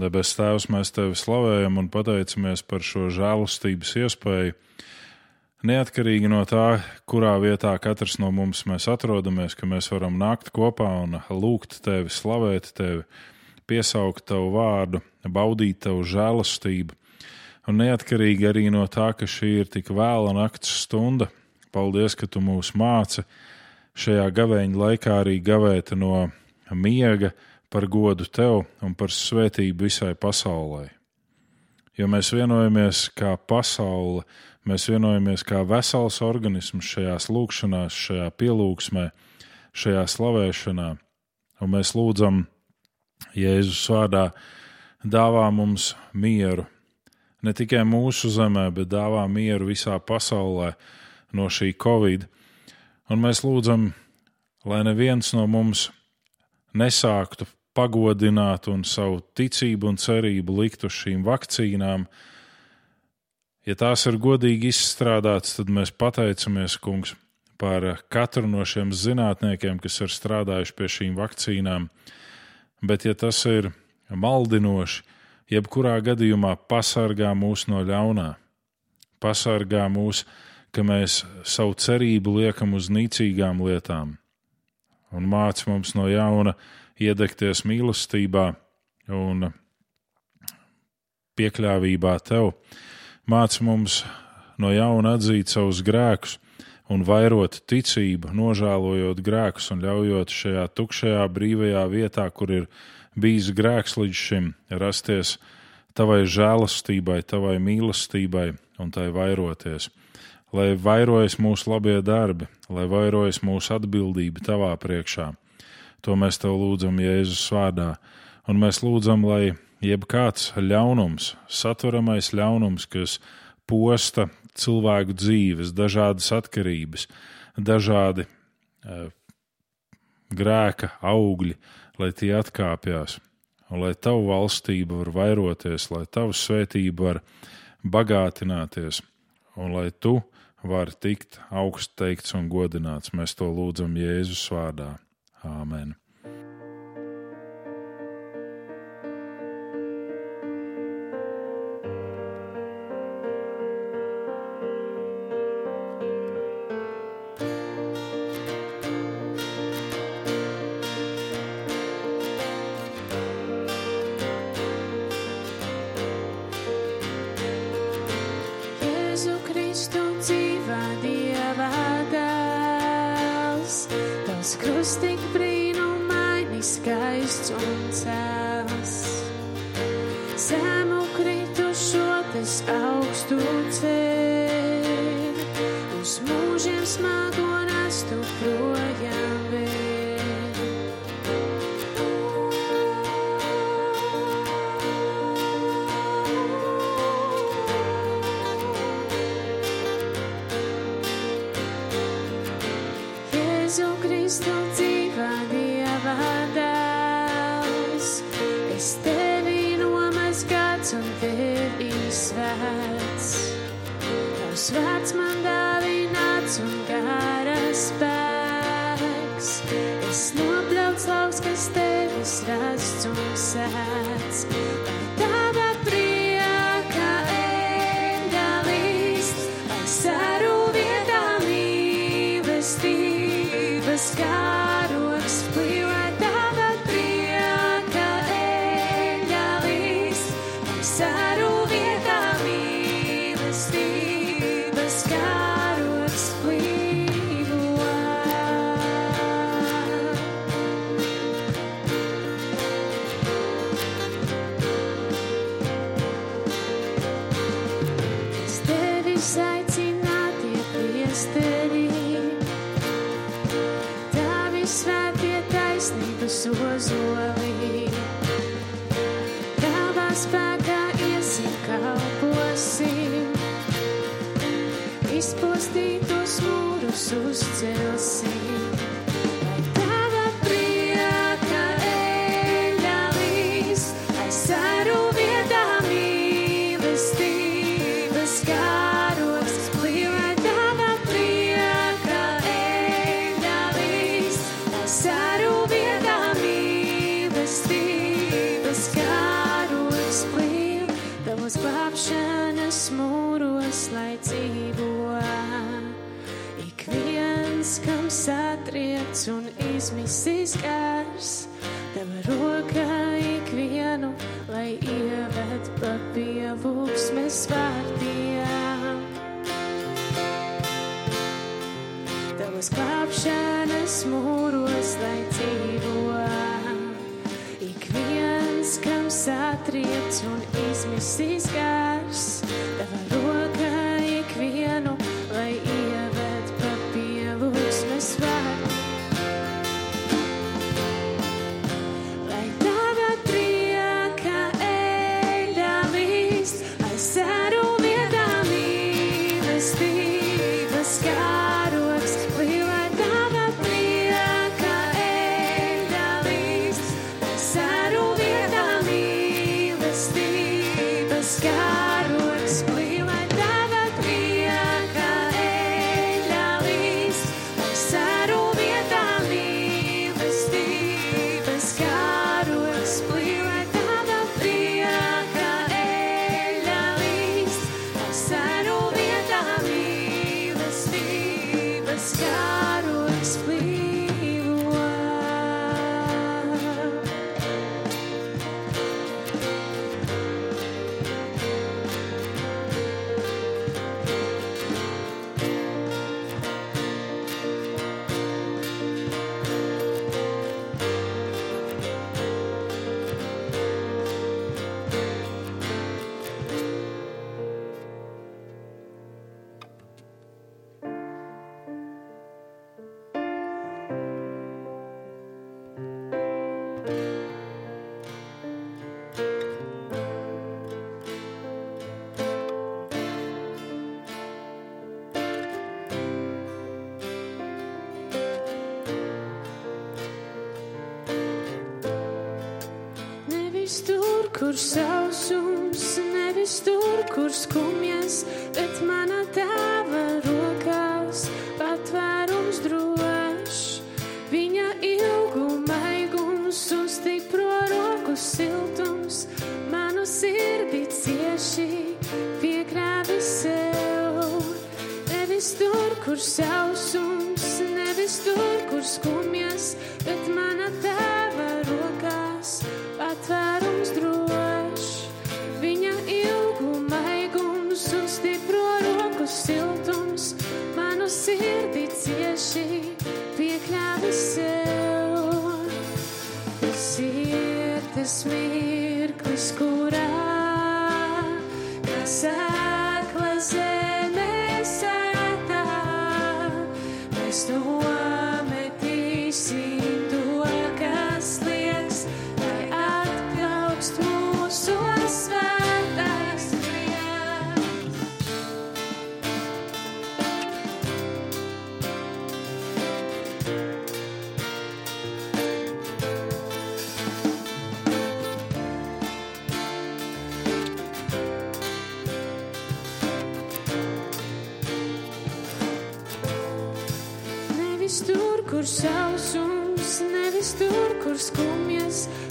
Debes Tēvs, mēs Tevi slavējam un pateicamies par šo žēlustības iespēju. Neatkarīgi no tā, kurā vietā katrs no mums atrodamies, ka mēs varam nākt kopā un lūgt Tevi, slavēt Tevi, piesaukt Tavu vārdu, baudīt Tavu žēlastību. Un neatkarīgi arī no tā, ka šī ir tik vēla nakts stunda, paldies, ka Tu mūs māci šajā gavēņa laikā arī gavēt no miega, par godu tev un par svētību visai pasaulē. Jo mēs vienojamies kā pasaule, mēs vienojamies kā vesels organisms šajās lūkšanās, šajā pielūgsmē, šajā slavēšanā, un mēs lūdzam Jēzus vārdā, dāvā mums mieru, ne tikai mūsu zemē, bet dāvā mieru visā pasaulē no šī Covid. Un mēs lūdzam, lai neviens no mums nesāktu pagodināt un savu ticību un cerību likt uz šīm vakcīnām. Ja tās ir godīgi izstrādātas, tad mēs pateicamies, Kungs, par katru no šiem zinātniekiem, kas ir strādājuši pie šīm vakcīnām. Bet, ja tas ir maldinoši, jebkurā gadījumā pasargā mūs no ļaunā, pasargā mūs, ka mēs savu cerību liekam uz nīcīgām lietām un māc mums no jauna iedegties mīlestībā un piekļāvībā tev. Māc mums no jauna atzīt savus grēkus un vairot ticību, nožēlojot grēkus un ļaujot šajā tukšajā, brīvajā vietā, kur ir bijis grēks līdz šim, rasties tavai žēlastībai, tavai mīlestībai un tai vairoties. Lai vairojas mūsu labie darbi, lai vairojas mūsu atbildība tavā priekšā, To mēs tev lūdzam Jēzus vārdā. Un mēs lūdzam, lai jebkāds ļaunums, satveramais ļaunums, kas posta cilvēku dzīves, dažādas atkarības, dažādi uh, grēka augļi, lai tie atkāpjas, un lai tavu valstība var vairoties, lai tavu svētība var bagātināties, un lai tu vari tikt augst teikts un godināts. Mēs to lūdzam Jēzus vārdā. Āmen. kur sausums, nevis tur, kur skumjas, bet mana tēva rokās patvērums drošs. Viņa ilguma aigums un stipro roku siltums manu sirdi cieši piekrāvi sev. Nevis tur, kur sausums, nevis tur, kur skumjas, bet mana tēva. me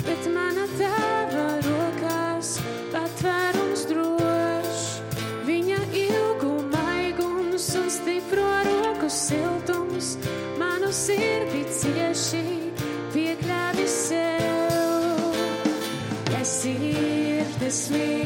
bet mana tēva rokās patvērums drošs. Viņa ilguma aigums un stipro roku siltums manu sirdi cieši piekļāvi sev. Ja sirdes mīl.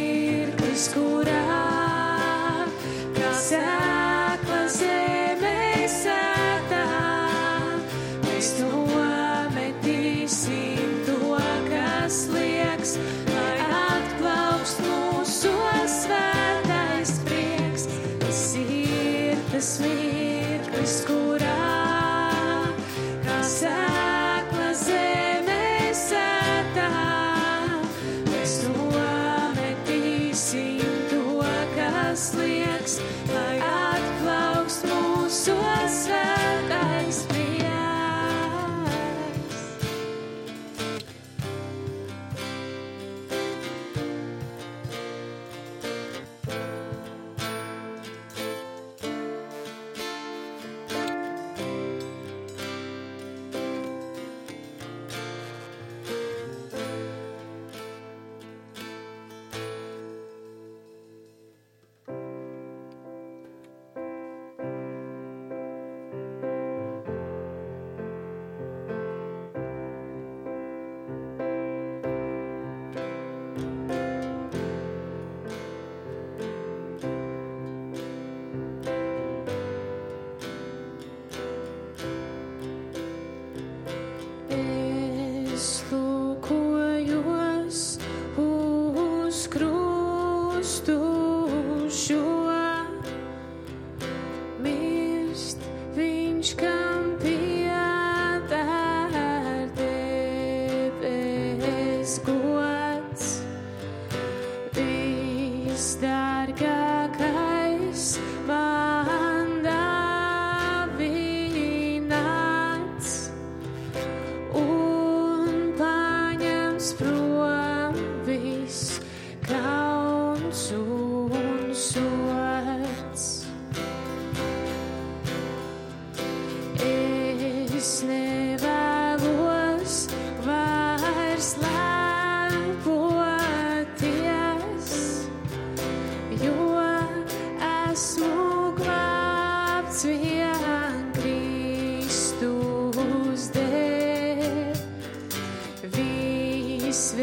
Jesus.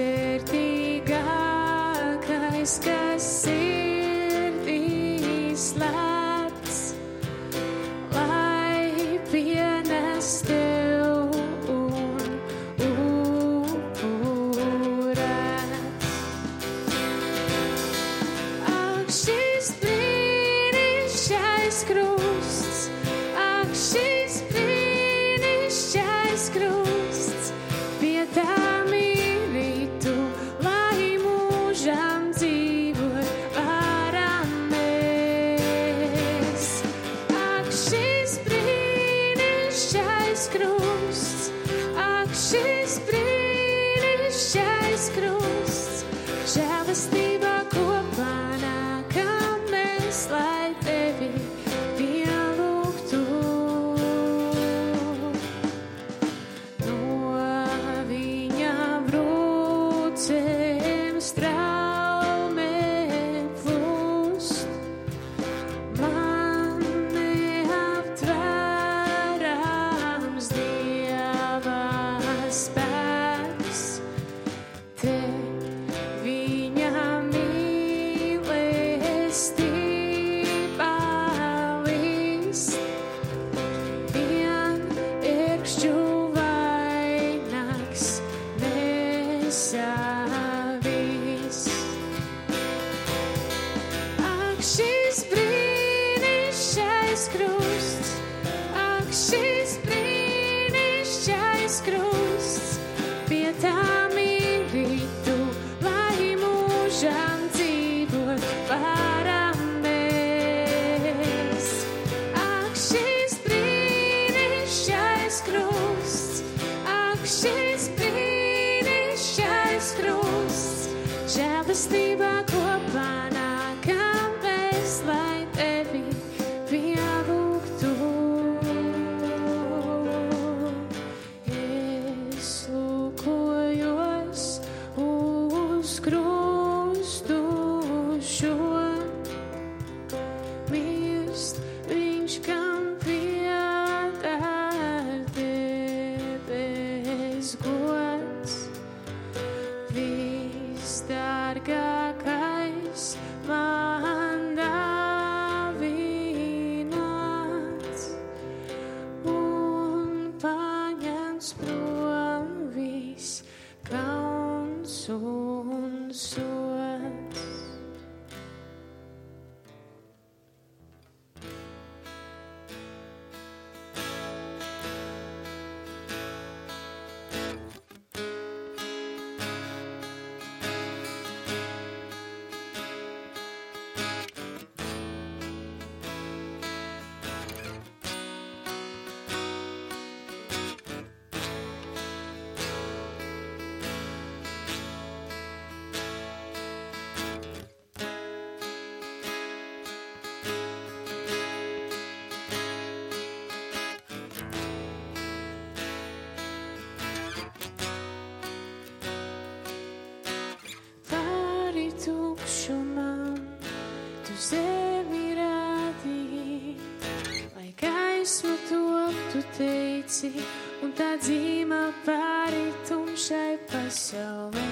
dzīma pāri tumšai pasaulē.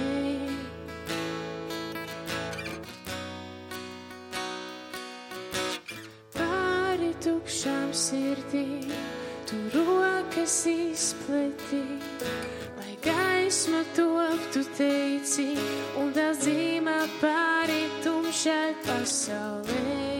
Pāri tukšām sirdīm, tu rokas izpleti, lai gaisma top, tu teici, un tā dzīma pāri tumšai pasaulē.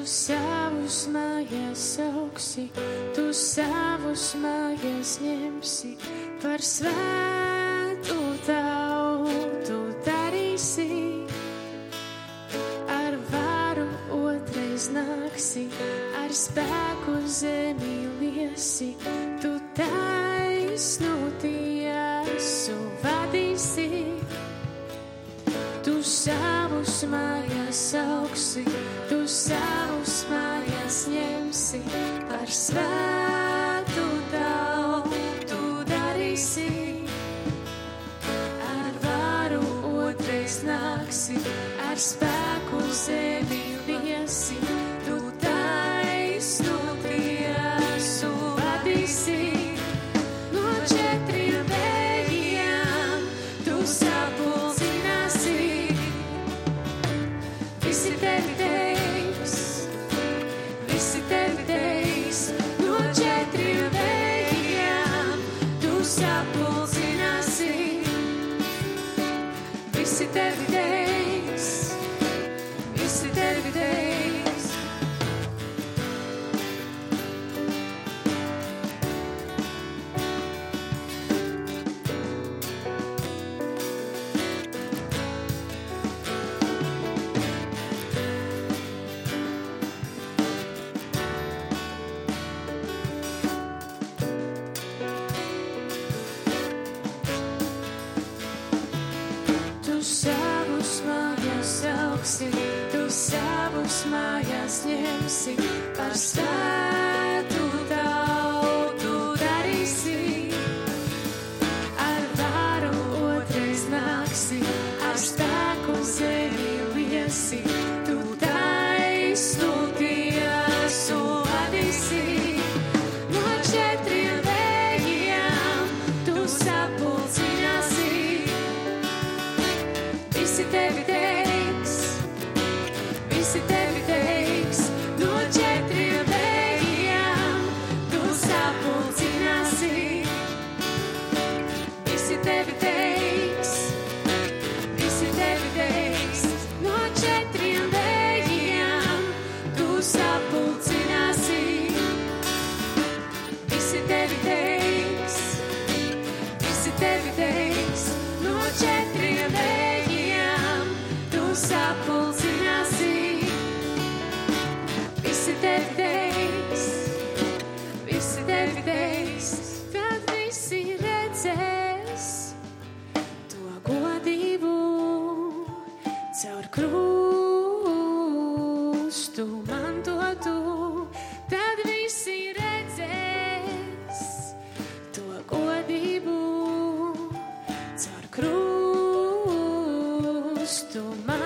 tu savus mājas auksi, tu savus mājas ņemsi par svētību. tu man.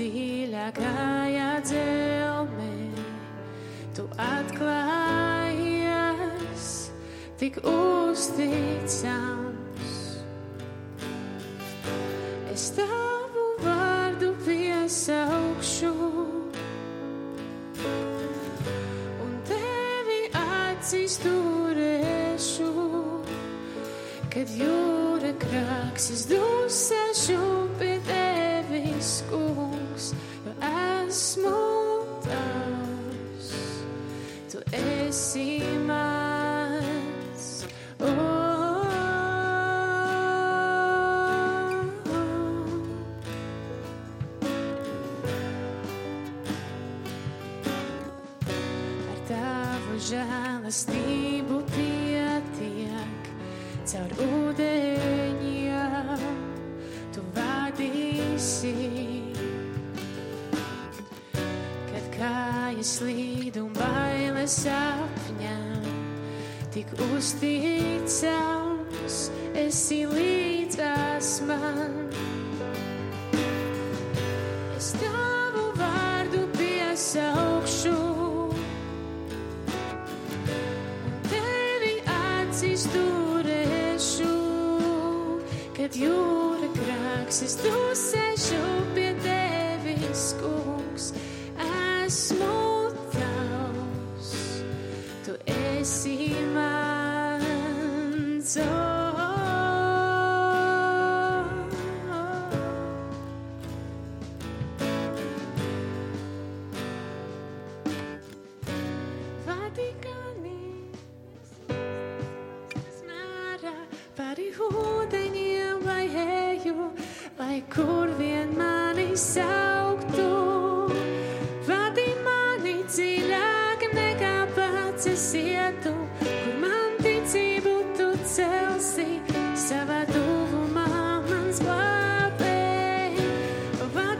dziļākajā dzelmē, tu atklājies tik uzticams. Es tavu vārdu piesaukšu un tevi acīs turēšu, kad jūra krāksas dusē. žēlastību pietiek caur ūdeņiem, tu vadīsi. Kad kājas slīd un bailes apņem, tik uzticam.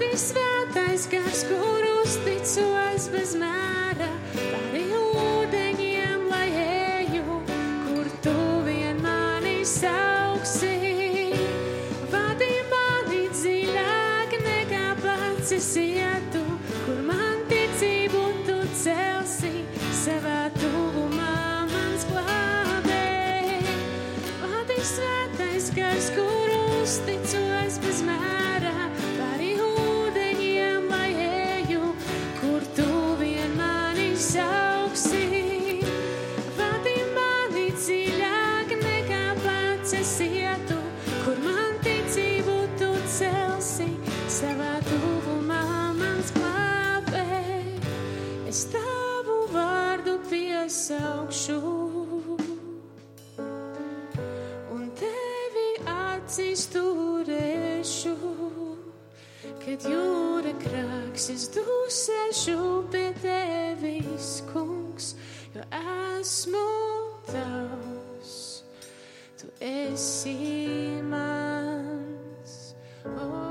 labi svētais gars, kur uzticos bez mēra. Pāri kad jūra krāksis dusēšu pie tevis, kungs, jo esmu tavs, tu esi mans. Oh.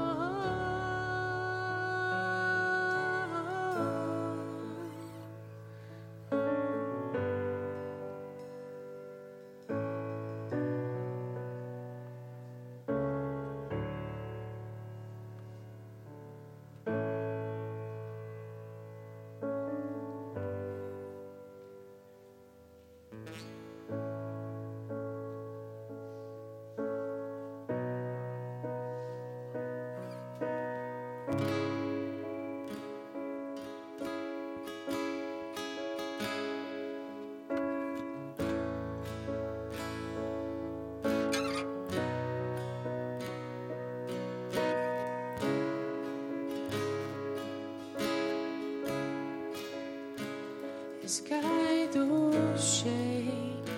Just guide those shades,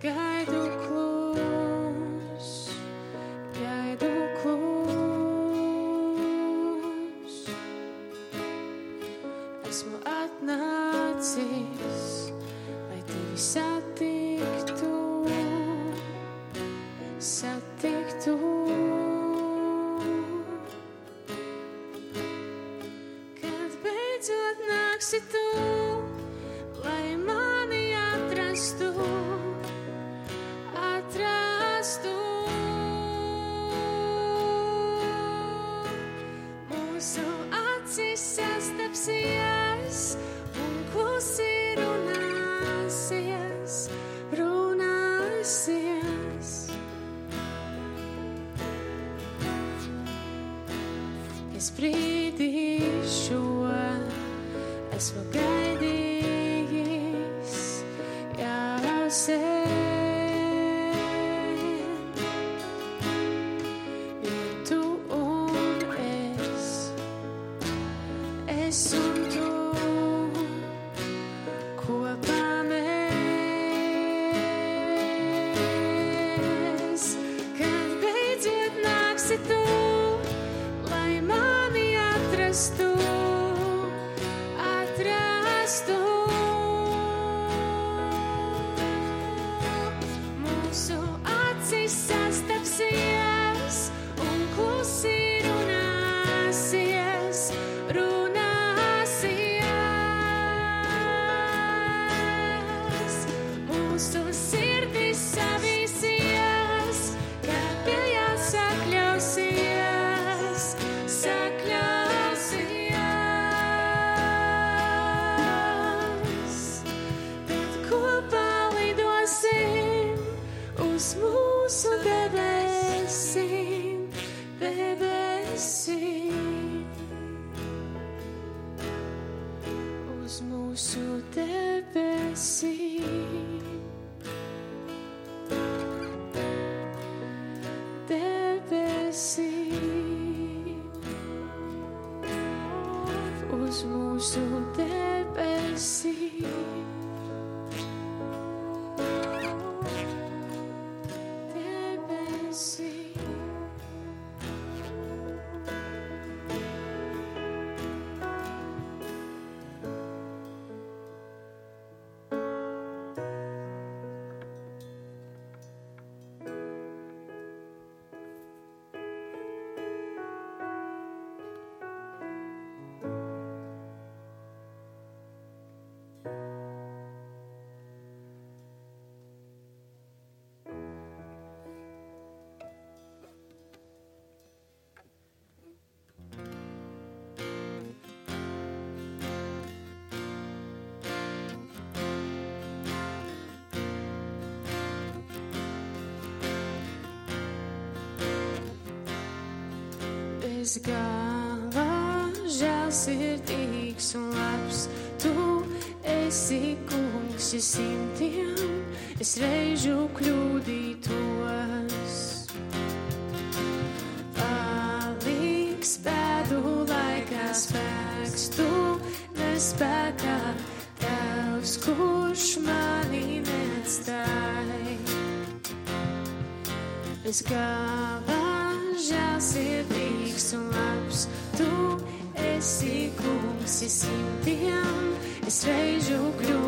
guide Es brīdī šo esmu gaidījis jau sen. Ja tu un es, es un Jēzus galā žēlsirdīgs un labs. Tu esi kungs, es simtiem, es reižu kļūdītos. Paliks pēdu laikā spēks, tu nespēkā tavs, kurš mani nestāj. Es galā Тебя и срежу клюв.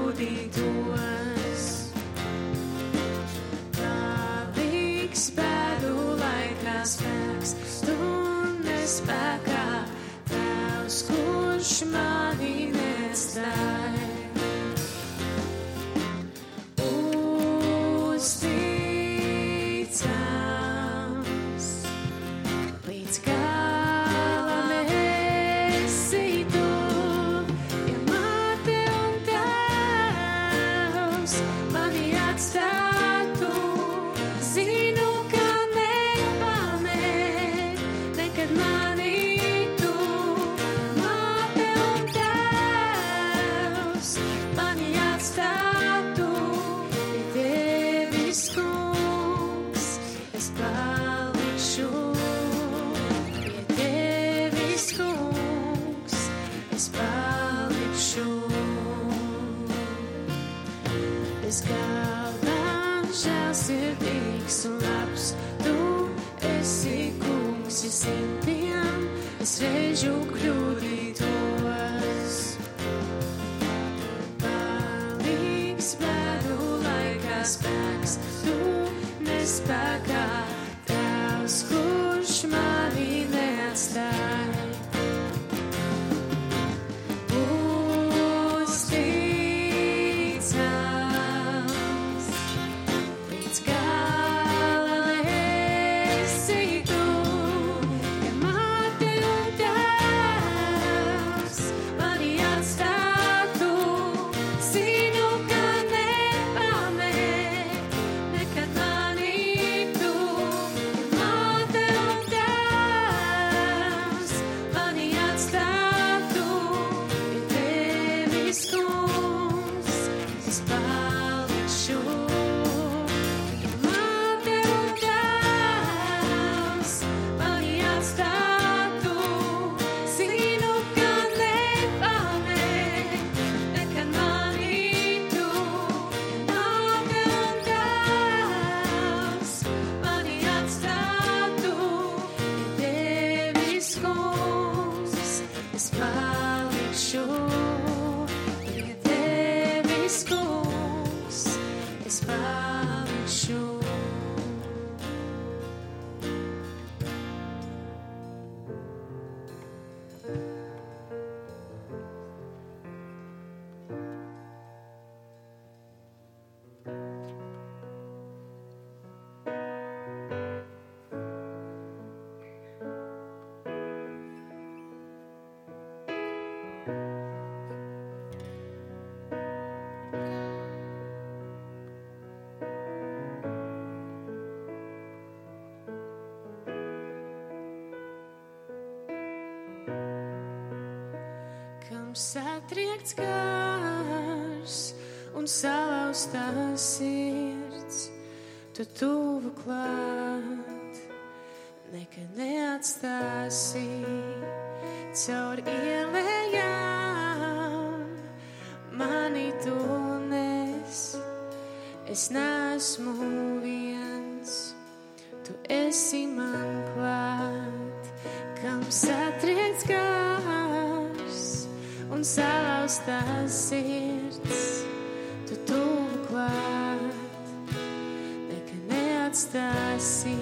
satriekts gars un salauztās sirds, tu tuvu klāt, nekad neatstāsi. Caur ielējām, mani tu nes, es nesmu viens, tu esi man klāt, kam satriekts gars. sal aus das Herz, der Tod klart, der Knäz das Sieht,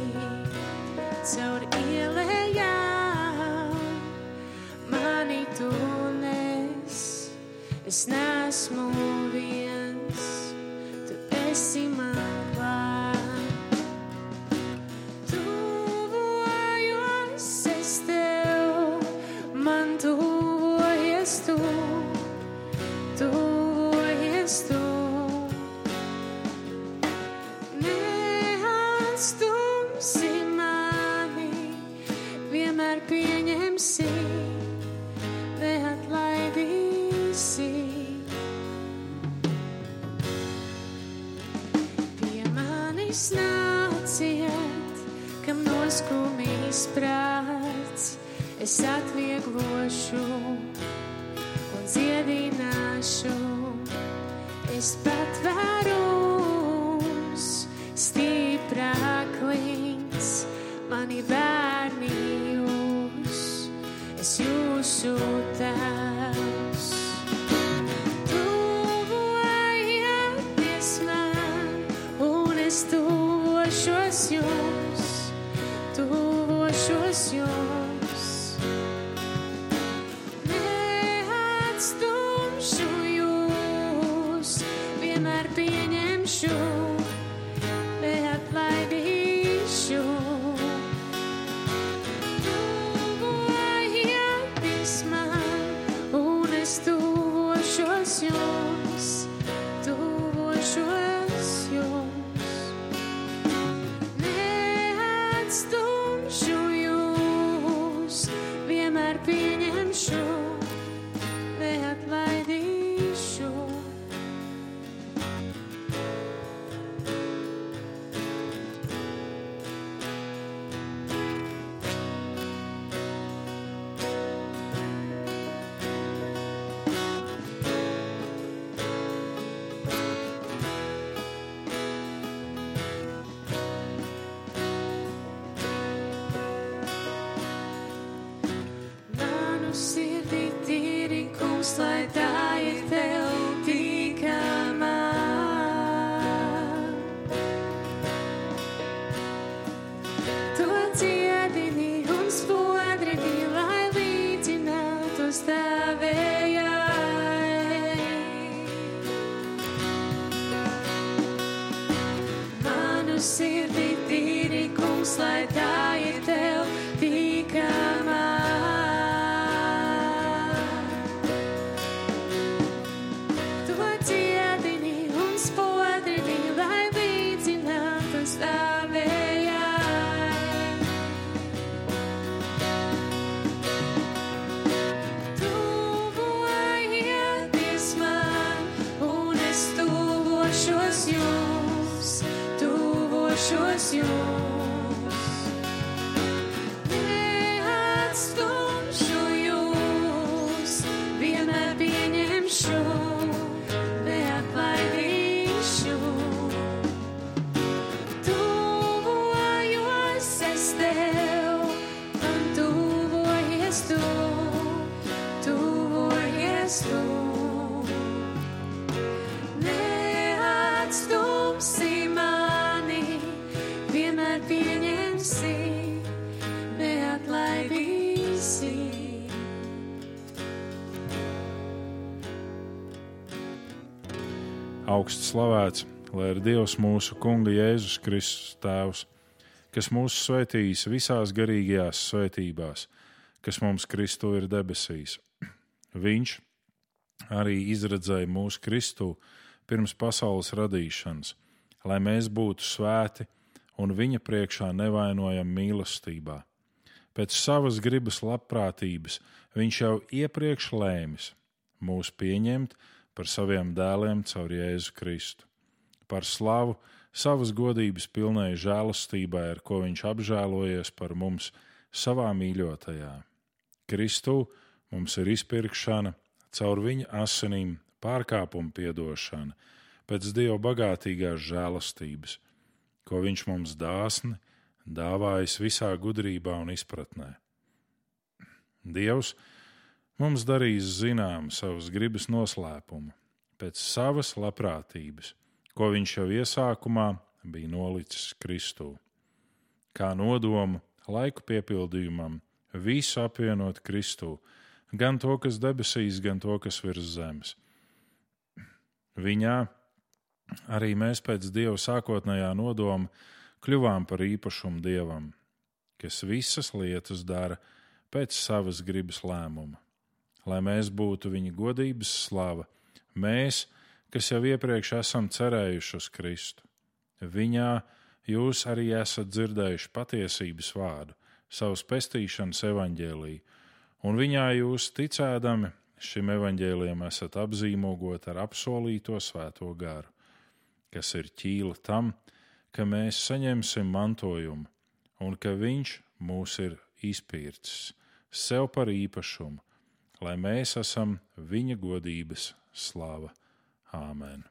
slavēts, lai ir Dievs mūsu Kunga Jēzus Kristus Tēvs, kas mūs svētījis visās garīgajās svētībās, kas mums Kristu ir debesīs. Viņš arī izredzēja mūsu Kristu pirms pasaules radīšanas, lai mēs būtu svēti un viņa priekšā nevainojami mīlestībā. Pēc savas gribas labprātības viņš jau iepriekš lēmis mūs pieņemt par saviem dēliem caur Jēzu Kristu. Par slavu savas godības pilnai žēlastībai, ar ko viņš apžēlojies par mums savā mīļotajā. Kristū mums ir izpirkšana, caur viņa asinīm pārkāpuma piedošana, pēc Dieva bagātīgās žēlastības, ko viņš mums dāsni dāvājis visā gudrībā un izpratnē. Dievs mums darīs zinām savas gribas noslēpumu, pēc savas labprātības, ko viņš jau iesākumā bija nolicis Kristū. Kā nodomu laiku piepildījumam, visu apvienot Kristū, gan to, kas debesīs, gan to, kas virs zemes. Viņā arī mēs pēc Dieva sākotnējā nodoma kļuvām par īpašumu Dievam, kas visas lietas dara pēc savas gribas lēmuma lai mēs būtu viņa godības slava, mēs, kas jau iepriekš esam cerējuši uz Kristu. Viņā jūs arī esat dzirdējuši patiesības vārdu, savas pestīšanas evaņģēlīju, un viņā jūs ticēdami šim evaņģēlījumam esat apzīmogot ar apsolīto svēto garu, kas ir ķīla tam, ka mēs saņemsim mantojumu un ka viņš mūs ir izpircis sev par īpašumu lai mēs esam viņa godības slava. Āmen!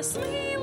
Tavas mīlestības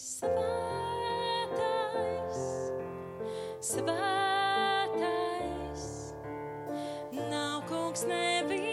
svētais, svētais, nav kungs neviens.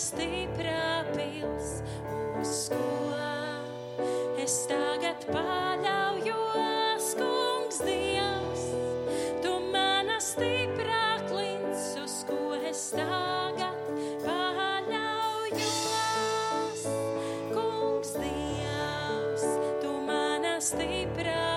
stiprā pils, uz ko es tagad paļaujos, kungs Dievs. Tu mana stiprā klints, uz ko es tagad paļaujos, kungs Dievs. Tu mana stiprā.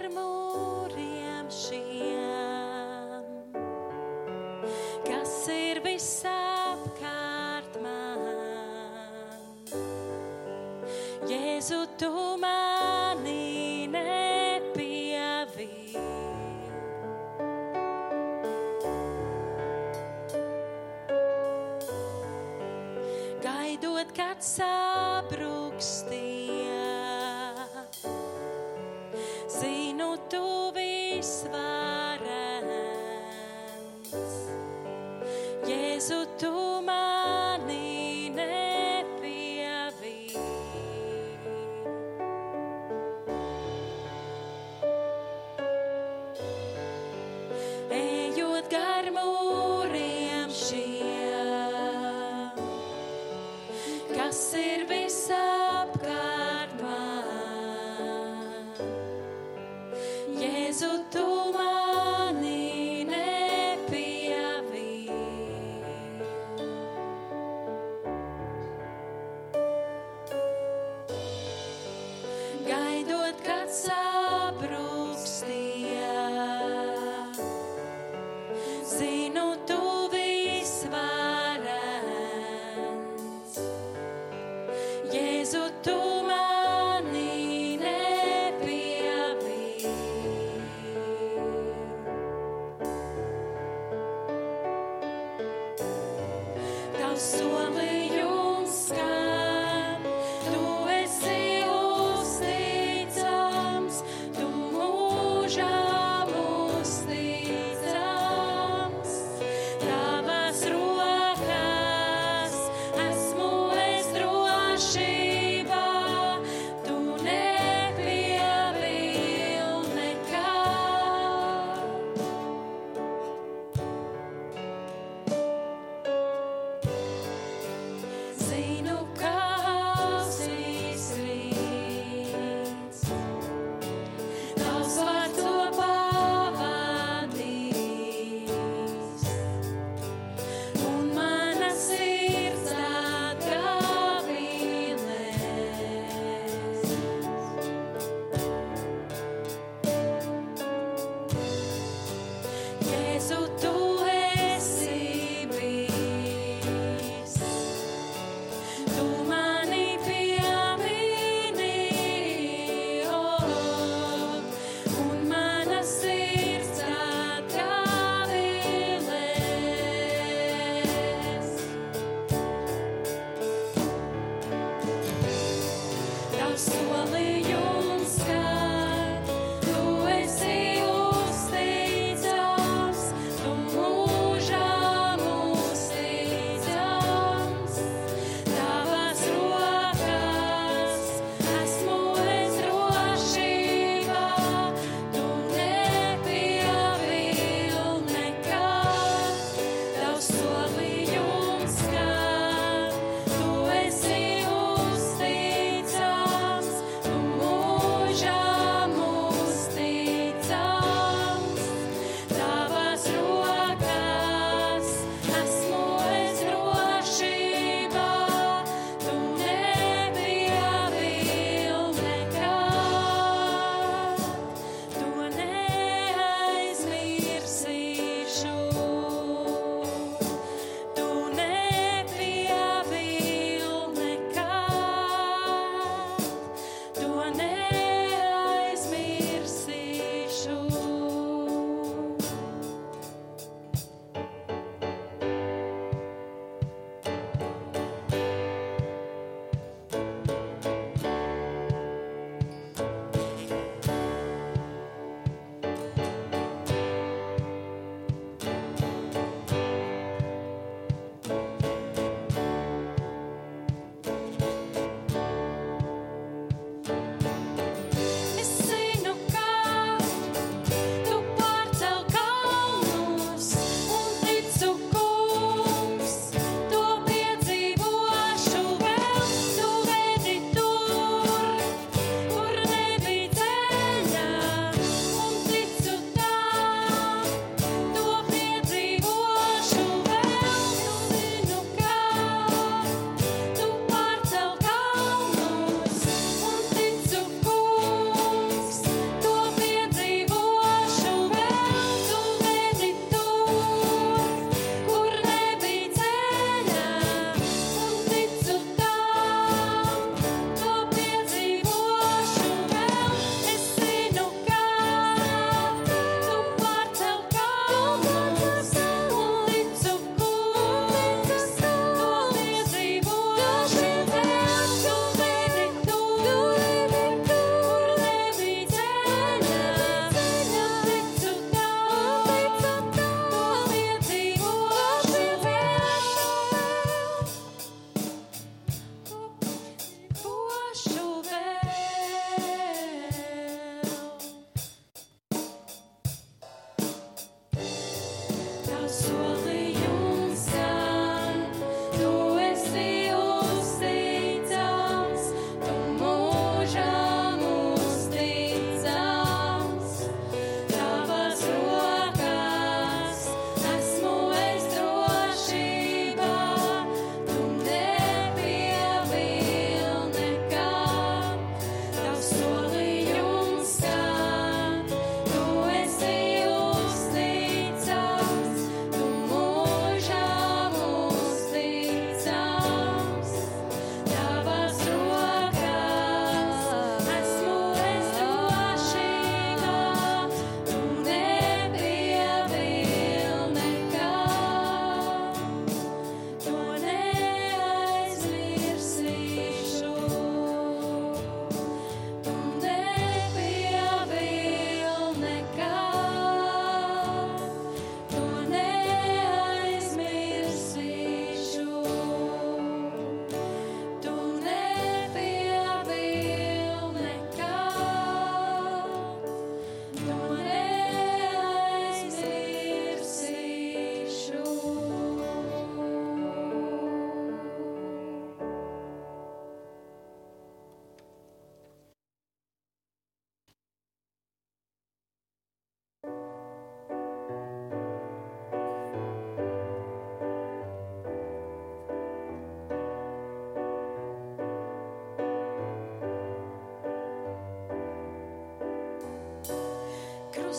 pār mūriem šiem, kas ir visapkārt man. Jēzu, tu mani nepievīdi. Gaidot, kad sāk.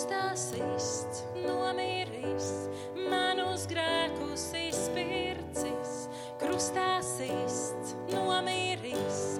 Krustā sists, nomiris, manus grēkus izpircis, krustā sists, nomiris,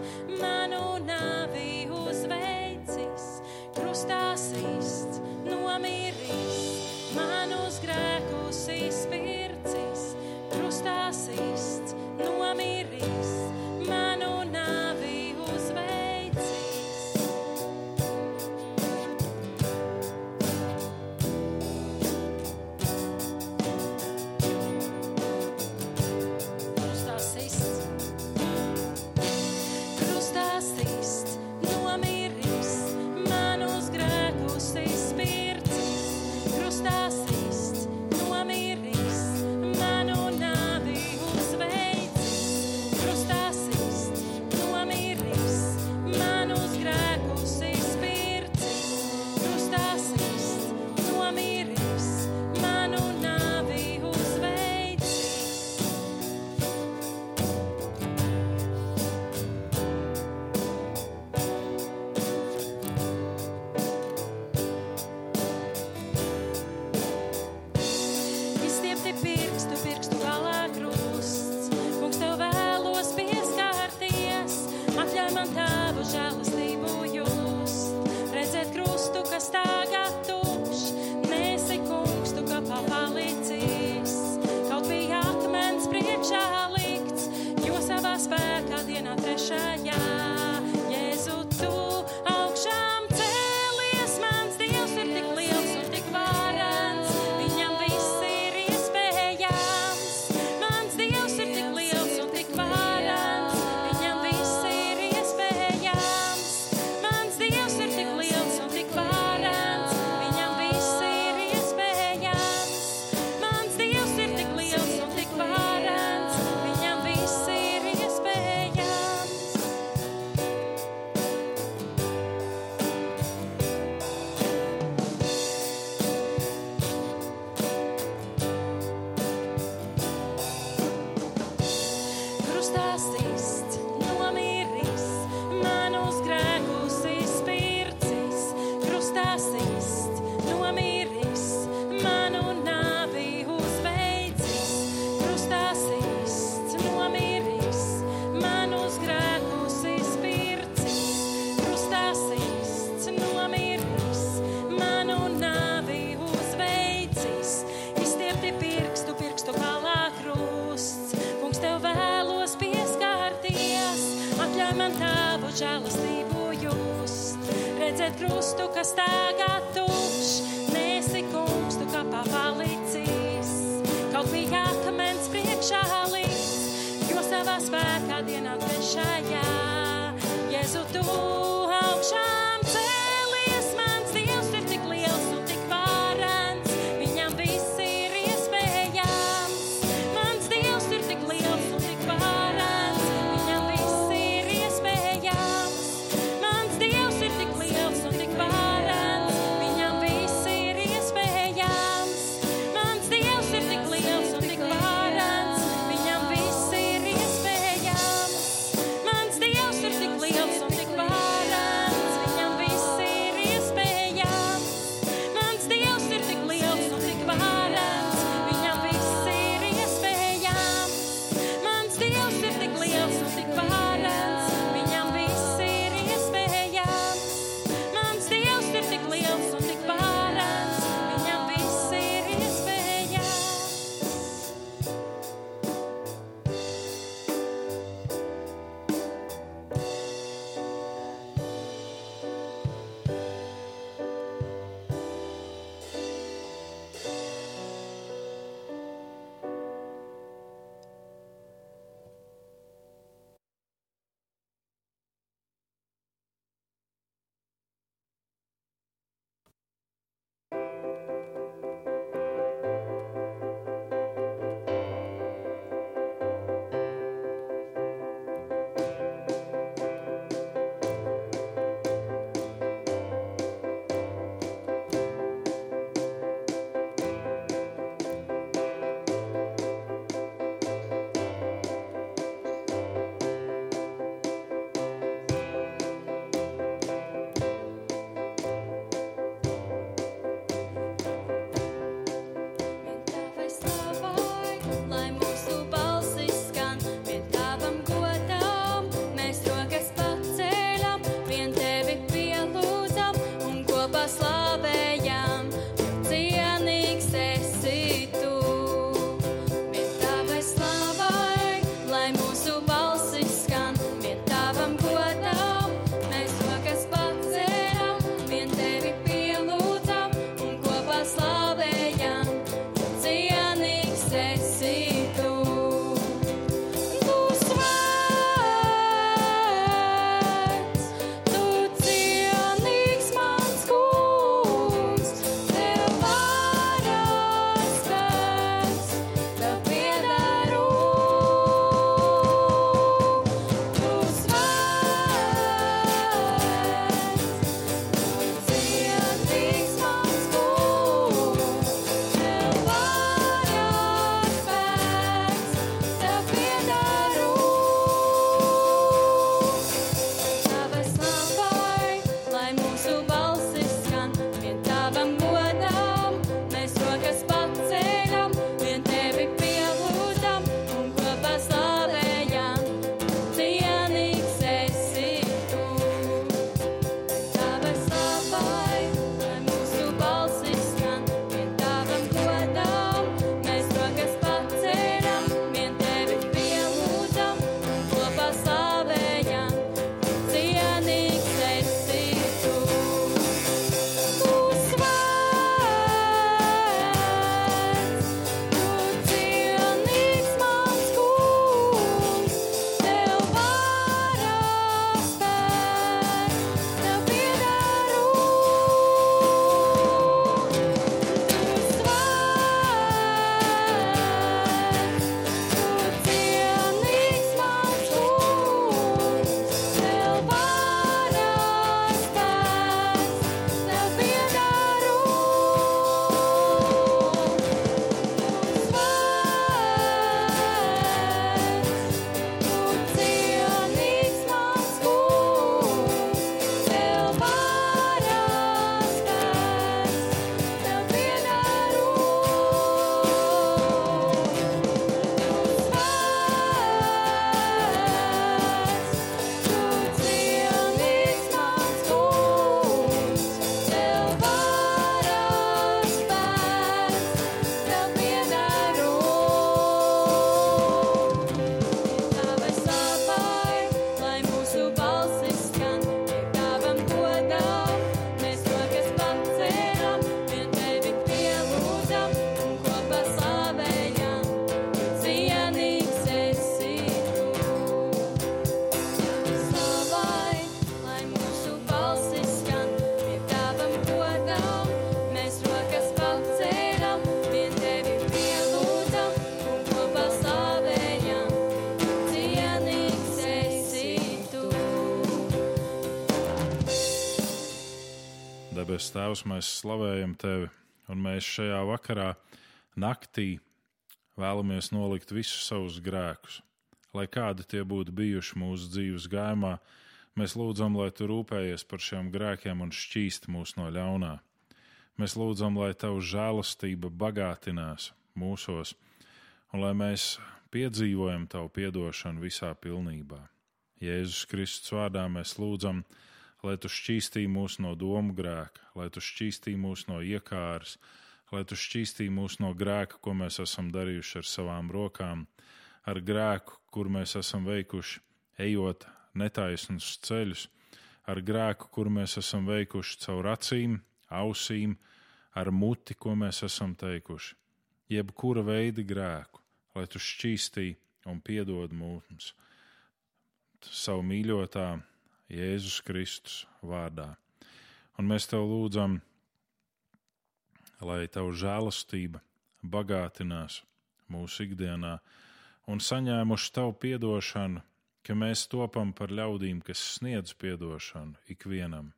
Tēvs, mēs slavējam Tevi, un mēs šajā vakarā, naktī, vēlamies nolikt visus savus grēkus. Lai kādi tie būtu bijuši mūsu dzīves gājumā, mēs lūdzam, lai Tu rūpējies par šiem grēkiem un šķīst mūs no ļaunā. Mēs lūdzam, lai Tava žēlastība bagātinās mūsos, un lai mēs piedzīvojam Tavu piedošanu visā pilnībā. Jēzus Kristus vārdā mēs lūdzam, lai tu šķīstī mūs no domu grēka, lai tu šķīstī mūs no iekāras, lai tu šķīstī mūs no grēka, ko mēs esam darījuši ar savām rokām, ar grēku, kur mēs esam veikuši, ejot netaisnus ceļus, ar grēku, kur mēs esam veikuši caur acīm, ausīm, ar muti, ko mēs esam teikuši, jebkura veida grēku, lai tu šķīstī un piedod mums savu mīļotā Jēzus Kristus vārdā. Un mēs tev lūdzam, lai tavu žēlastība bagātinās mūsu ikdienā un saņēmuši tavu piedošanu, ka mēs topam par ļaudīm, kas sniedz piedošanu ikvienam.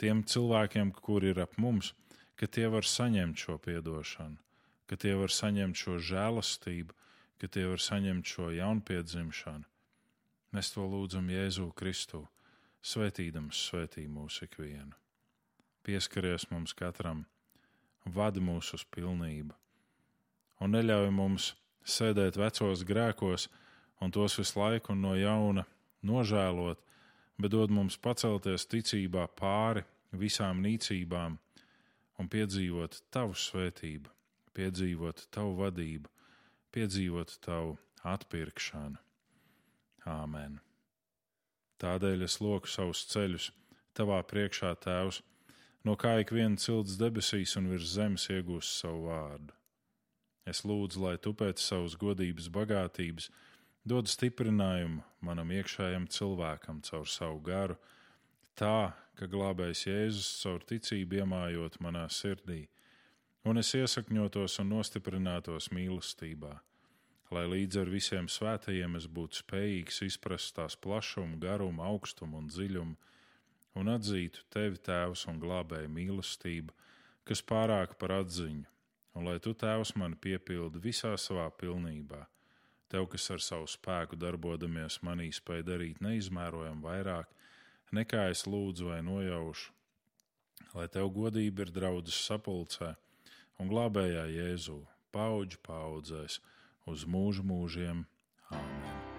Tiem cilvēkiem, kuri ir ap mums, ka tie var saņemt šo piedošanu, ka tie var saņemt šo žēlastību, ka tie var saņemt šo jaunpiedzimšanu Mēs to lūdzam Jēzu Kristu, svētīdams svētī mūsu ikvienu. Pieskaries mums katram, vadi mūs uz pilnību, un neļauj mums sēdēt vecos grēkos un tos visu laiku no jauna nožēlot, bet dod mums pacelties ticībā pāri visām nīcībām un piedzīvot tavu svētību, piedzīvot tavu vadību, piedzīvot tavu atpirkšanu. Āmen. Tādēļ es loku savus ceļus tavā priekšā, Tēvs, no kā ik viena cilts debesīs un virs zemes iegūst savu vārdu. Es lūdzu, lai tu pēc savas godības bagātības dod stiprinājumu manam iekšējam cilvēkam caur savu garu, tā, ka glābējs Jēzus caur ticību iemājot manā sirdī, un es iesakņotos un nostiprinātos mīlestībā lai līdz ar visiem svētajiem es būtu spējīgs izprast tās plašumu, garumu, augstumu un dziļumu, un atzītu tevi, Tēvs, un glābēju mīlestību, kas pārāk par atziņu, un lai tu, Tēvs, mani piepildi visā savā pilnībā. Tev, kas ar savu spēku darbodamies, manī spēj darīt neizmērojami vairāk, nekā es lūdzu vai nojaušu, lai tev godība ir draudzes sapulcē un glābējā Jēzū, paudžu paudzēs uz mūžu mūžiem. Āmen!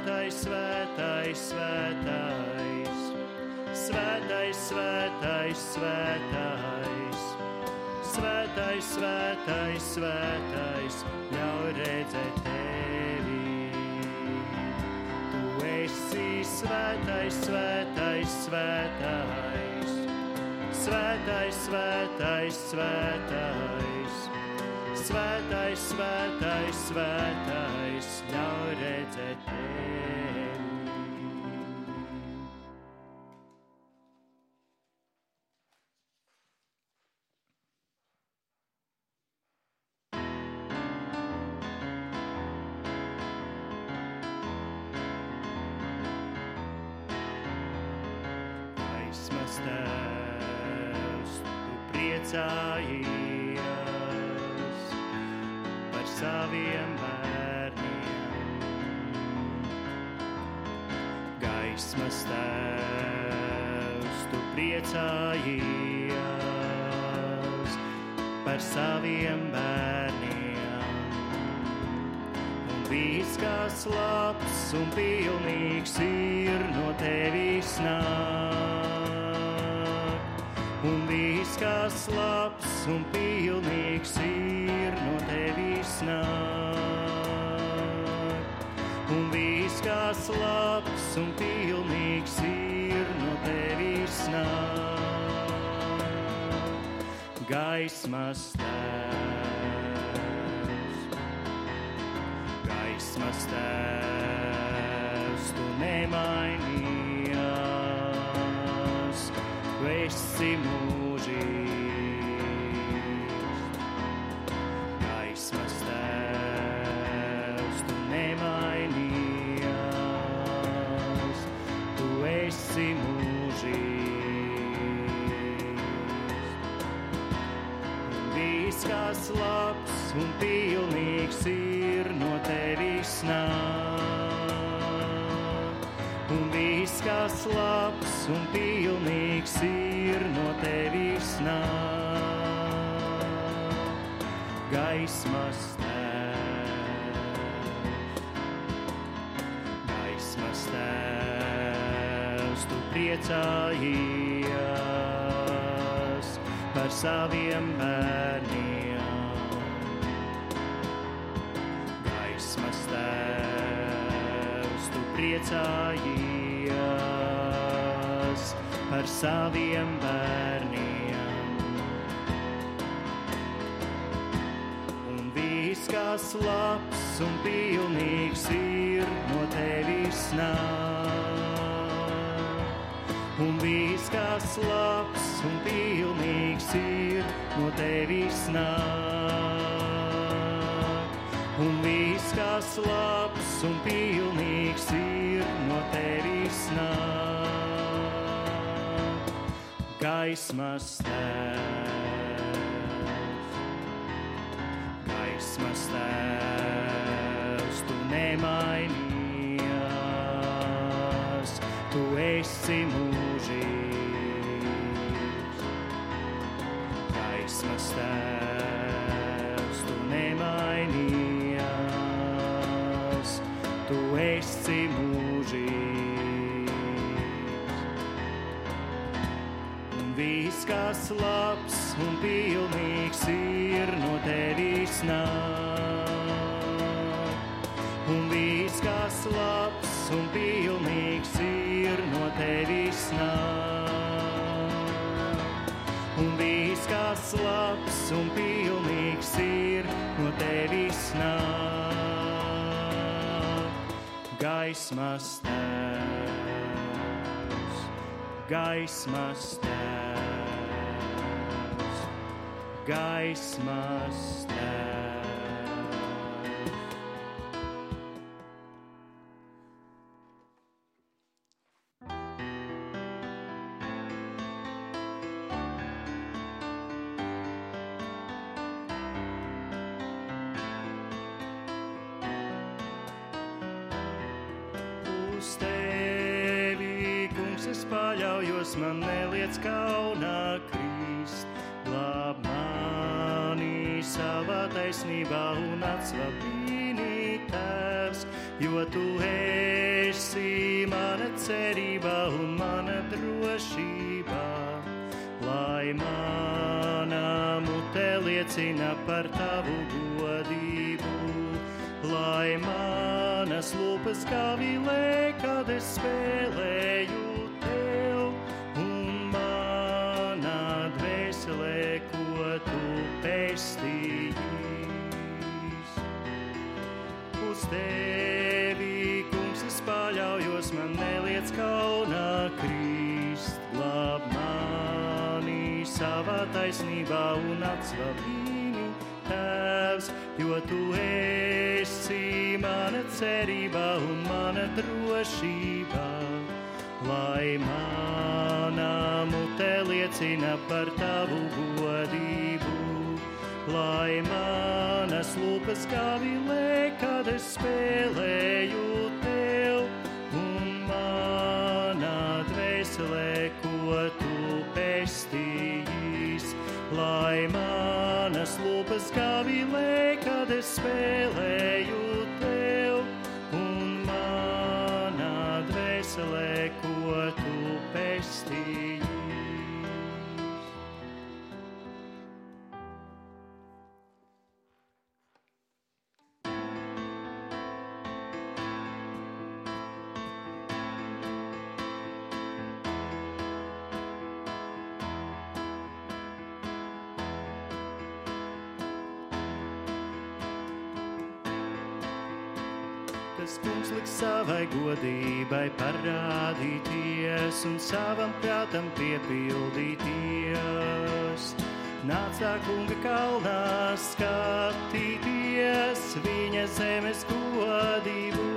svētais, svētais, svētais. Svētais, svētais, svētais. Svētais, svētais, svētais. Ļauj redzēt tevi. Tu esi svētais, svētais, svētais. Svētais, svētais, svētais svētais, svētais, svētais, ļauj redzēt tevi. Gaismas tēvs, tu priecājies priecājies par saviem bērniem. Un viss, kas labs un pilnīgs ir no tevis nāk. Un viss, kas labs un pilnīgs ir no tevis nāk. Un viss, kas labs un pilnīgs ir no tevis nāk. Gaismas tēvs gaismas tēvs, tu nemainījies, tu esi mūžīgs. Labs un pilnīgs ir no tevis nāk. Un viss, kas labs un pilnīgs ir no tevis nāk. Gaismas tēvs, gaismas tēvs, tu priecājies par saviem bērniem. Tēvs, tu priecājies par saviem bērniem. Un viss, kas labs un pilnīgs ir no tevis nāk. Un viss, kas labs un pilnīgs ir no tevis nāk. Un viss, kas labs un pilnīgs ir no tevis nāk. Gaismas tēvs, gaismas tēvs, tu nemainījies, tu esi mūžīgs. Gaismas tēvs, tu nemainījies, tu esi mūžīgs. Un viss, kas labs un pilnīgs ir no tevis nāk. Un viss, kas labs un pilnīgs ir no tevis nāk. Un viss, kas labs un pilnīgs ir no tevis nāk. Gaismas tēvs, gaismas tēvs, gaismas tēvs. Taisnībā un atsvabini tēvs, jo tu esi mana cerība un mana drošība. Lai mana mute liecina par tavu godību, lai manas lūpas gavilē, kad es spēlēju tev, un manā dvēselē, ko tu pestījis. Uz tevi, kungs, es paļaujos, man neliec kaunā krist, glāb mani savā taisnībā un atsvabini tēvs, jo tu esi mana cerība un mana drošība. Lai manā mute liecina par tavu godību, lai manas lūpas gavilē, kad es spēlēju tev, un manā dvēselē, ko tu pestījis. Lai manas lūpas gavilē, kad es spēlēju tev, un manā dvēselē, ko tu pestījis. Savai godībai parādīties un savam prātam piepildīties. Nācā kunga kalnā skatīties viņa zemes godību.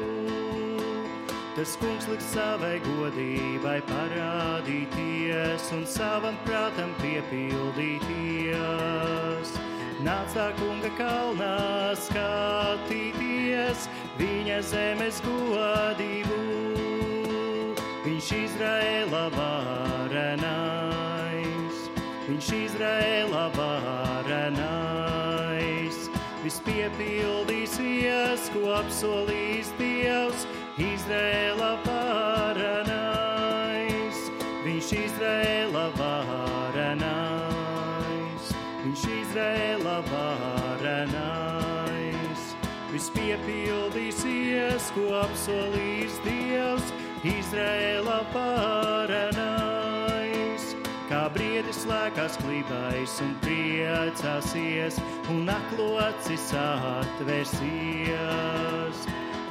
Tas kungs liks savai godībai parādīties un savam prātam piepildīties. Nācā kunga kalnā skatīties viņa zemes godību. Viņš Izraēla varenais, viņš Izraēla varenais. Viss piepildīsies, ko apsolīs Dievs, Izraēla varenais. Viņš Izraēla varenais, viņš Izraēla varenais. Viss piepildīsies, ko apsolīs Dievs, Izraēla pārenais. Kā briedis lēkās klībais un priecāsies, un aklocis atversies.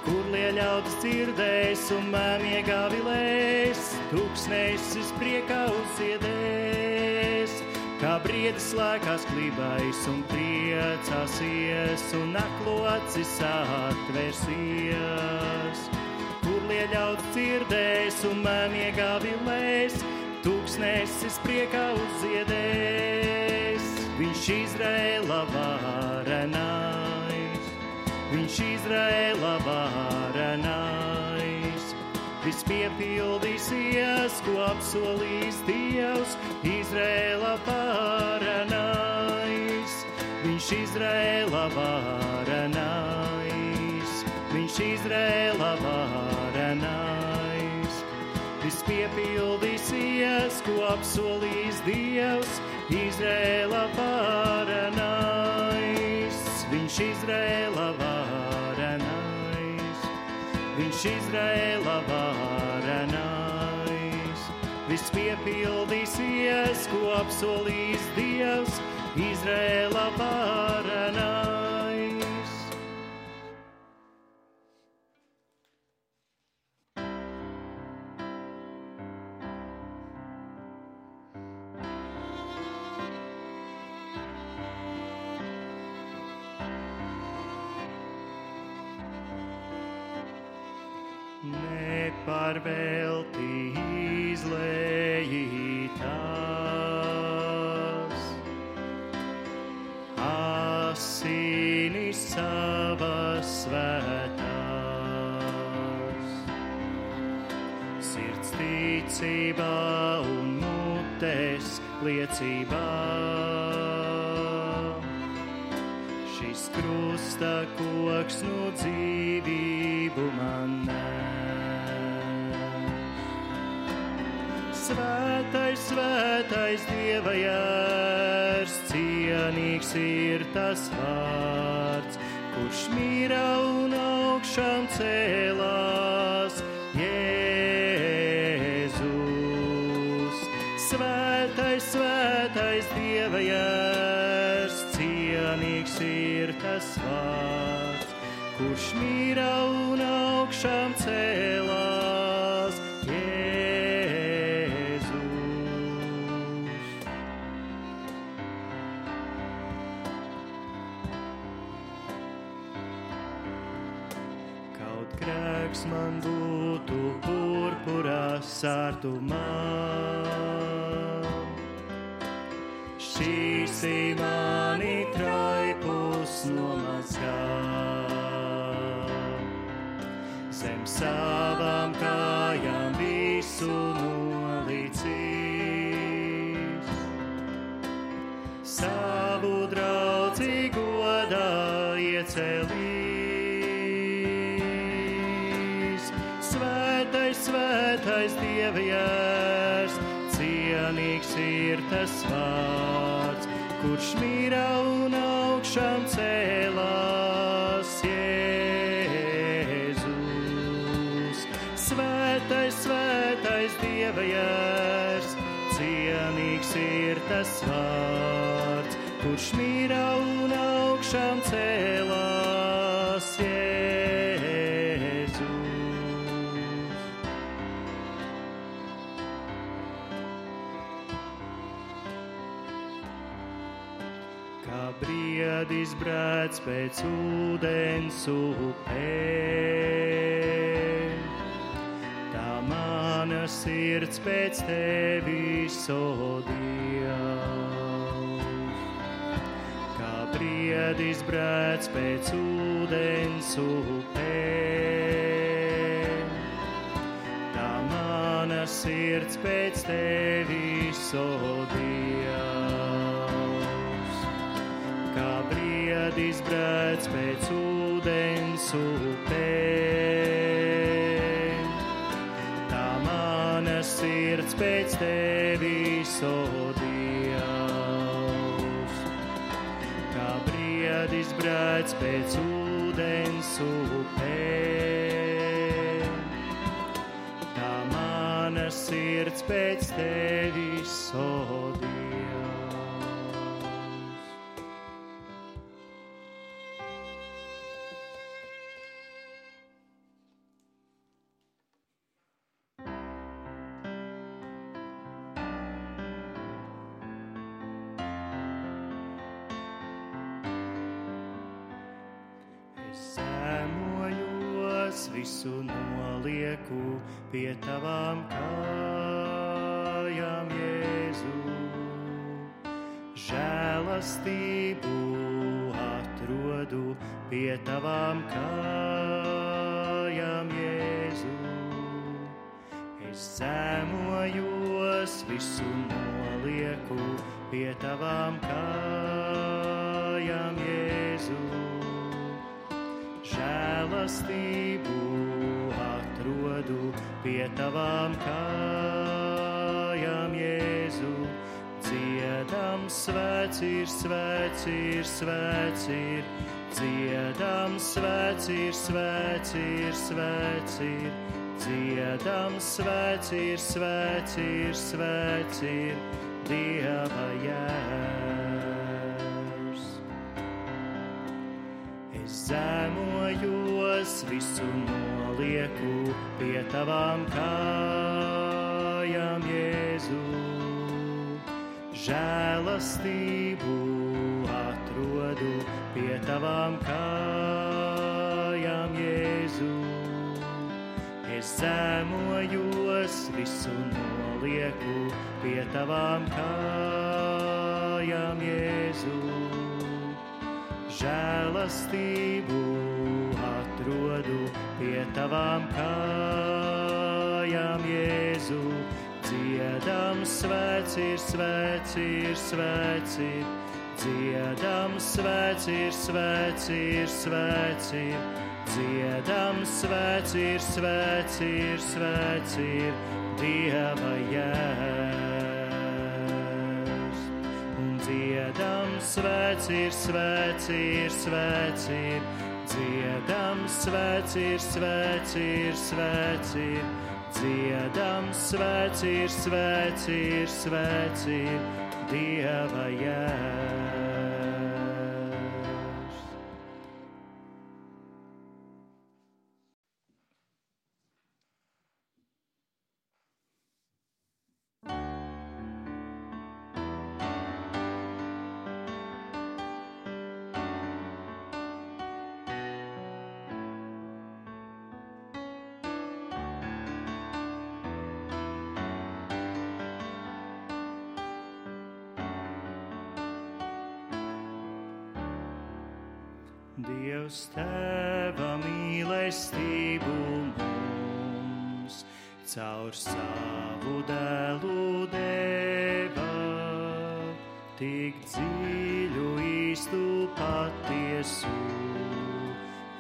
Kur lieļauts dzirdēs un mēmiegā vilēs, tūkstnesis priekā uzziedēs. Kā briedis lēkās klībais un priecāsies, un aklocis atversies. Kur lieļauts dzirdēs un mēmiegā vilēs, tūkstnesis priekā uzziedēs. Viņš Izraēla varenais, viņš Izraēla varenais. Viss piepildīsies, ko apsolīs Dievs, Izraēla varenais. Viņš Izraēla varenais, viņš Izraēla varenais. Viss piepildīsies, ko apsolīs Dievs, Izraēla varenais. Viņš Izraēla varenais, viņš Izraēla varenais. Viss piepildīsies, ko apsolīs Dievs, Izraēla varenais. Nepārvelti izlējītās, asinis savas svētās. ticībā un mutes liecībā. Šis krusta koks no dzīvību man Svētais, svētais Dieva jārs, cienīgs ir tas vārds, kurš mīra un augšām cēlās. Jēzus, svētais, svētais Dieva jārs, cienīgs ir tas vārds, kurš mīra un augšām cēlās. Sārtumā. Šīs ir mani traipus nomazgā. Zem savām kājām visu nolīdzīs. Tas vārds, kurš mīra un augšām cēlās Jēzus. Svētais, svētais Dievjērs, cienīgs ir tas vārds, briedis brēc pēc ūdens upē, tā mana sirds pēc tevis sodies. Kā briedis brēc pēc ūdens upē, tā mana sirds pēc tevis sodies kā briedis brēc pēc ūdens upē. Tā mana sirds pēc tevis sodies. Kā briedis brēc pēc ūdens upē. Tā mana sirds pēc tevis sodies. Es kājām, Jēzu. Žēlastību atrodu pie tavām kājām, Jēzu. Es zemojos, visu nolieku pie tavām kājām, Jēzu žēlastību atrodu pie tavām kājām, Jēzu. Dziedam, svēts ir, svēts ir, svēts ir, dziedam, svēts ir, svēts ir, svēts ir, dziedam, svēts ir, svēts ir, svēts ir, Dieva jērs. Es zemojos, visu nolieku pie tavām kājām, Jēzu. Žēlastību atrodu pie tavām kājām, Jēzu. Es zemojos, visu nolieku pie tavām kājām, Jēzu žēlastību atrodu pie tavām kājām, Jēzu, dziedam svēts ir, svēts ir, svēts ir, dziedam svēts ir, svēts ir, svēts ir, dziedam svēts ir, svēts ir, svēts ir, Dieva jērs. Un dziedam svēts ir, svēts ir, svēts ir, dziedam svēts ir, svēts ir, svēts ir, dziedam svēts ir, svēts ir, svēts ir, Dieva jērs. Dievs tēva mīlestību mums caur savu dēlu deva, tik dziļu īstu patiesu.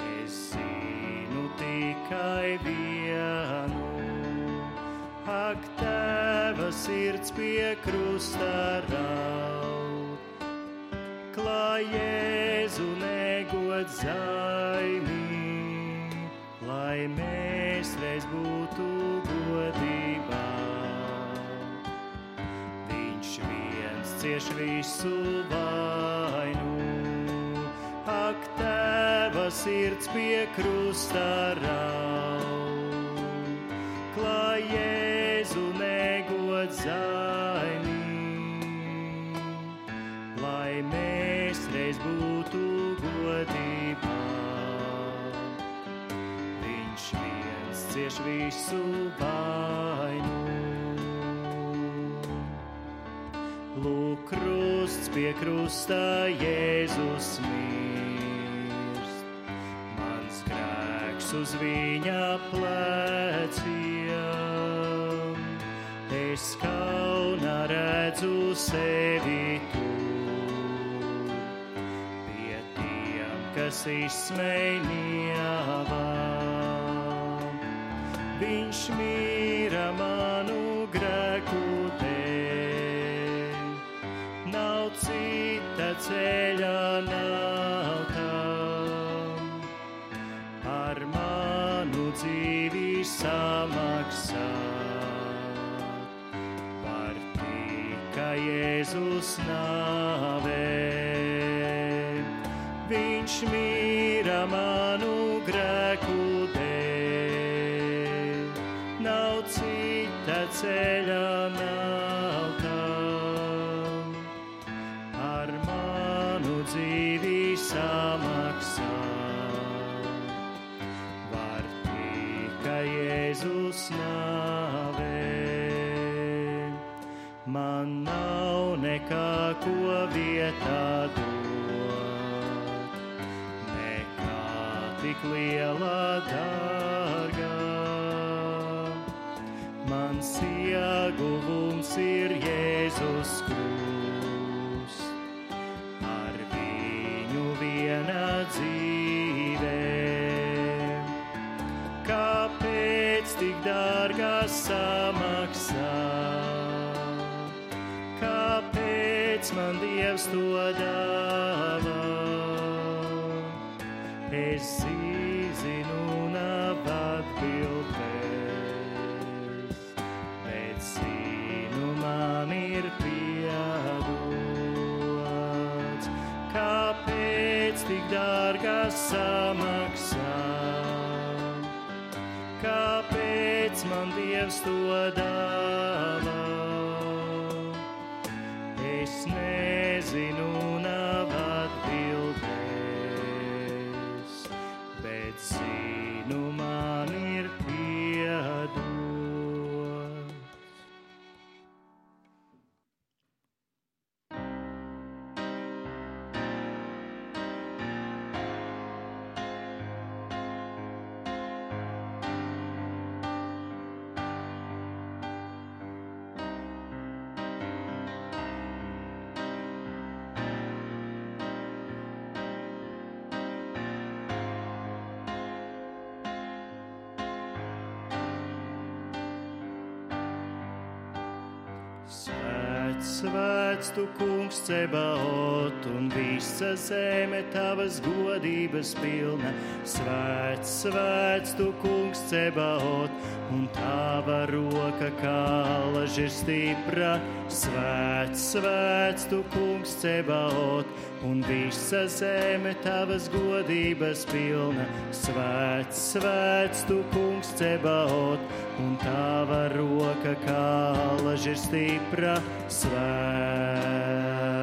Es zinu tikai vienu, ak, tēva sirds pie krusta raud klāj Jēzu negod zaimi, lai mēs reiz būtu godībā. Viņš viens cieš visu vainu, ak, tēva sirds pie krusta raud. Klāj Jēzu negod cieš visu vainu. Lūk, krusts pie krusta Jēzus mirst. Mans grēks uz viņa pleciem. Es kaunā redzu sevi tur. Pie tiem, kas izsmējā, viņš mīra manu grēku dēļ. Nav cita ceļa, nav tam. Ar manu dzīvi samaksāt par tikai Jēzus nāvē. Ceļa, tam. Ar manu dzīvi samaksāt var tikai Jēzus nāvē. Man nav nekā ko vietā dot, nekā tik liela dārgā. Dārgā samaksā? Kāpēc man Dievs to dāvā? Es zinu, nav atbildēs, bet zinu, man ir piedots. Kāpēc tik dārgā samaksā? Kāpēc man Dievs to dāvā? Es nezinu, kungs cebaot, un visa zeme tavas godības pilna. Svēts, svēts tu kungs cebaot, un tava roka kālaž ir stipra. Svēts, svēts tu kungs cebaot, un visa zeme tavas godības pilna. Svēts, svēts tu kungs cebaot, un tava roka kālaž ir stipra. Svēts,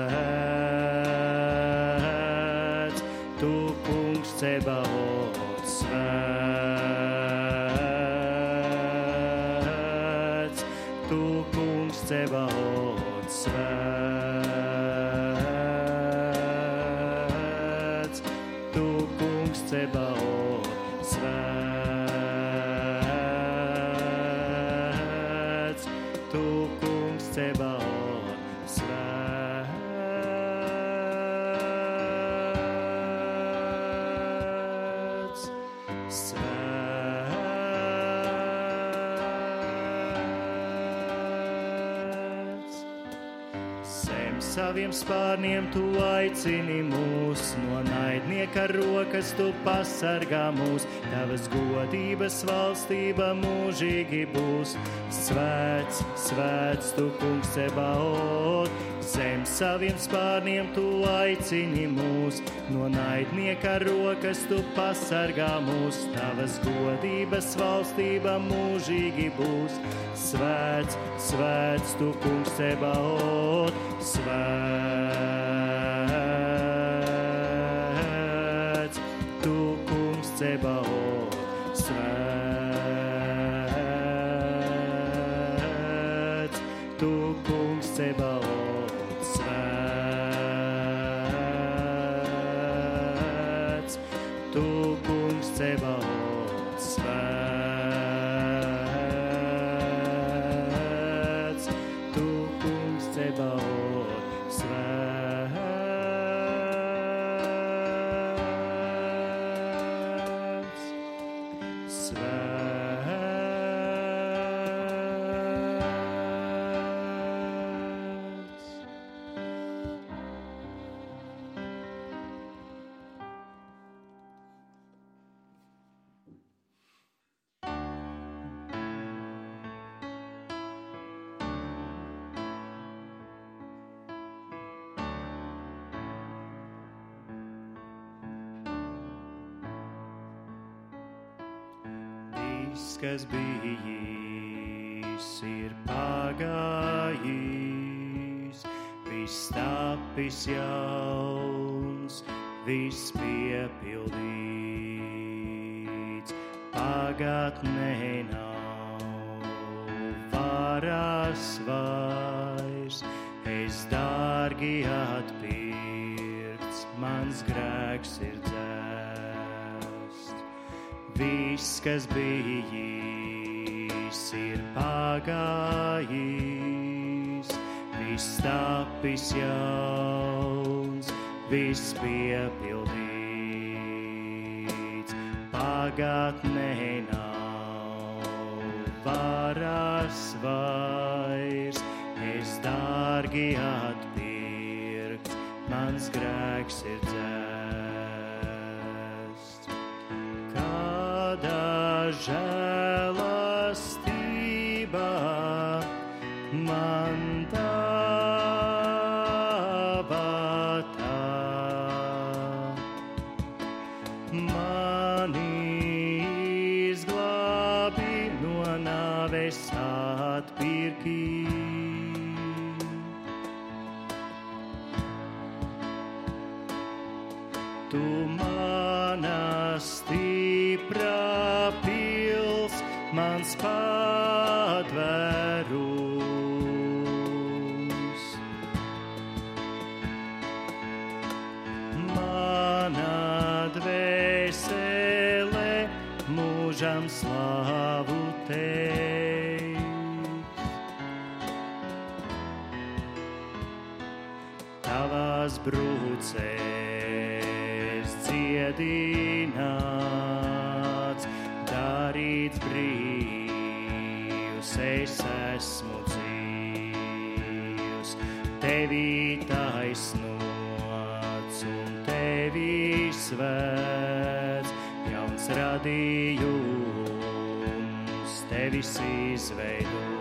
saviem spārniem tu aicini mūs, no naidnieka rokas tu pasargā mūs, tavas godības valstība mūžīgi būs. Svēts, svēts tu kungs cebaot, zem saviem spārniem tu aicini mūs, no naidnieka rokas tu pasargā mūs, tavas godības valstība mūžīgi būs. Svēts, svēts tu kungs cebaot, svēts, Pagātnē nav varas vairs, es dārgi atpirkts, mans grēks ir dzēsts. Viss, kas bijis, ir pagājis, viss tapis jauns, viss piepildīts. Pagātnē nav varas vairs, es dārgi atpirkt, mans grēks ir dzēsts. Kāda žēlastība dziedināts, darīts brīvs, es esmu dzīvs. tevi taisnots un tevi svēts, jauns radījums tevis izveidots.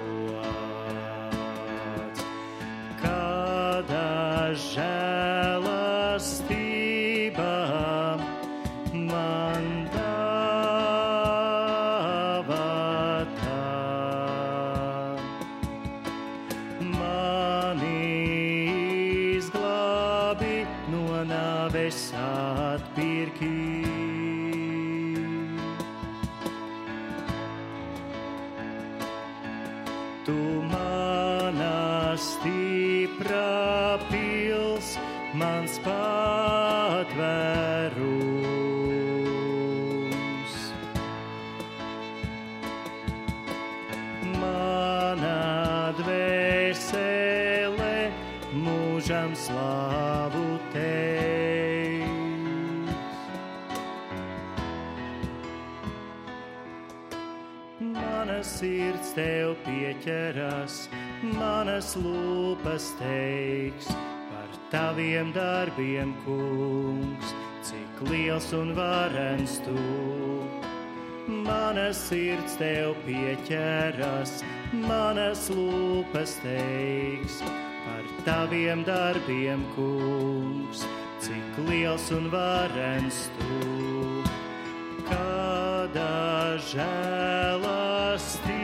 Manas lūpas teiks par taviem darbiem, kungs, cik liels un varens tu. Mana sirds tev pieķeras, manas lūpas teiks par taviem darbiem, kungs, cik liels un varens tu. Kāda žēlastība